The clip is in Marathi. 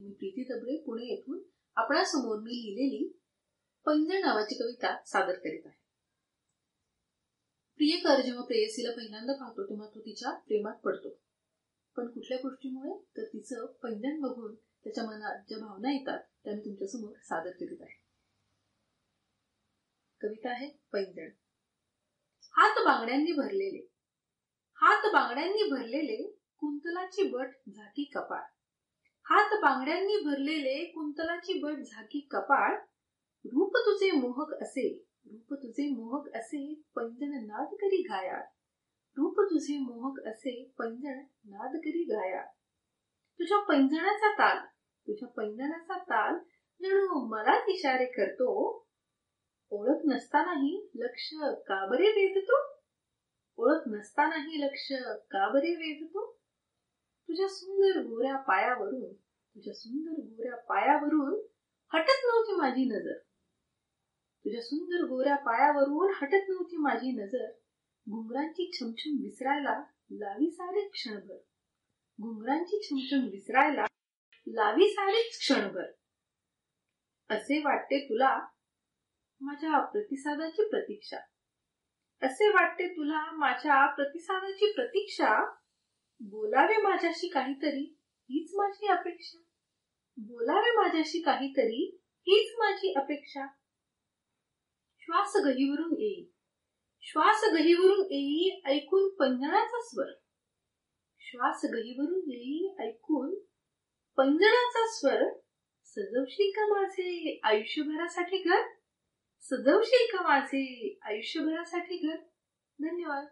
मी प्रीती दबळे पुणे येथून आपणासमोर मी लिहिलेली पैंजण नावाची कविता सादर करीत आहे. प्रियकर जेव्हा प्रेयसीला पहिल्यांदा पाहतो तेव्हा तो तिच्या प्रेमात पडतो. पण कुठल्या गोष्टीमुळे? तर तिचं पैंजण बघून त्याच्या मनात ज्या भावना येतात त्या मी तुमच्यासमोर सादर करीत आहे. कविता आहे पैंजण. हात बांगड्यांनी भरलेले. हात बांगड्यांनी भरलेले कुंतलाची बट झाकी कपाळ. हात बांगड्यांनी भरलेले कुंतलाची बट झाकी कपाळ रूप तुझे मोहक असे रूप तुझे मोहक असे पैंजण नाद करी गाया रूप तुझे मोहक असे पैंजण नाद करी गाया तुझ्या पैंजणाचा ताल तुझ्या पैंजणाचा ताल जणू मलाच इशारे करतो. ओळख नसतानाही लक्ष का बरे वेधतो? ओळख नसतानाही लक्ष का बरे वेधतो? तुझ्या सुंदर गोऱ्या पायावरून तुझ्या सुंदर गोऱ्या पायावरून हटत नव्हती माझी नजर. तुझ्या सुंदर गोऱ्या पायावरून हटत नव्हती माझी नजर. घुंगरांची छमछम विसरायला लावी सारे क्षणभर. घुंगरांची छमछम विसरायला लावी सारेच क्षणभर. असे वाटते तुला माझ्या प्रतिसादाची प्रतीक्षा. असे वाटते तुला माझ्या प्रतिसादाची प्रतीक्षा. बोलावे माझ्याशी काहीतरी हीच माझी अपेक्षा. बोलावे माझ्याशी काहीतरी हीच माझी अपेक्षा. श्वास गहीवरून येई. श्वास गहीवरून येई ऐकून पंजणाचा स्वर. श्वास गहीवरून येई ऐकून पंजणाचा स्वर. सजवशील का माझे आयुष्यभरासाठी घर? सजवशील का माझे आयुष्यभरासाठी घर? धन्यवाद.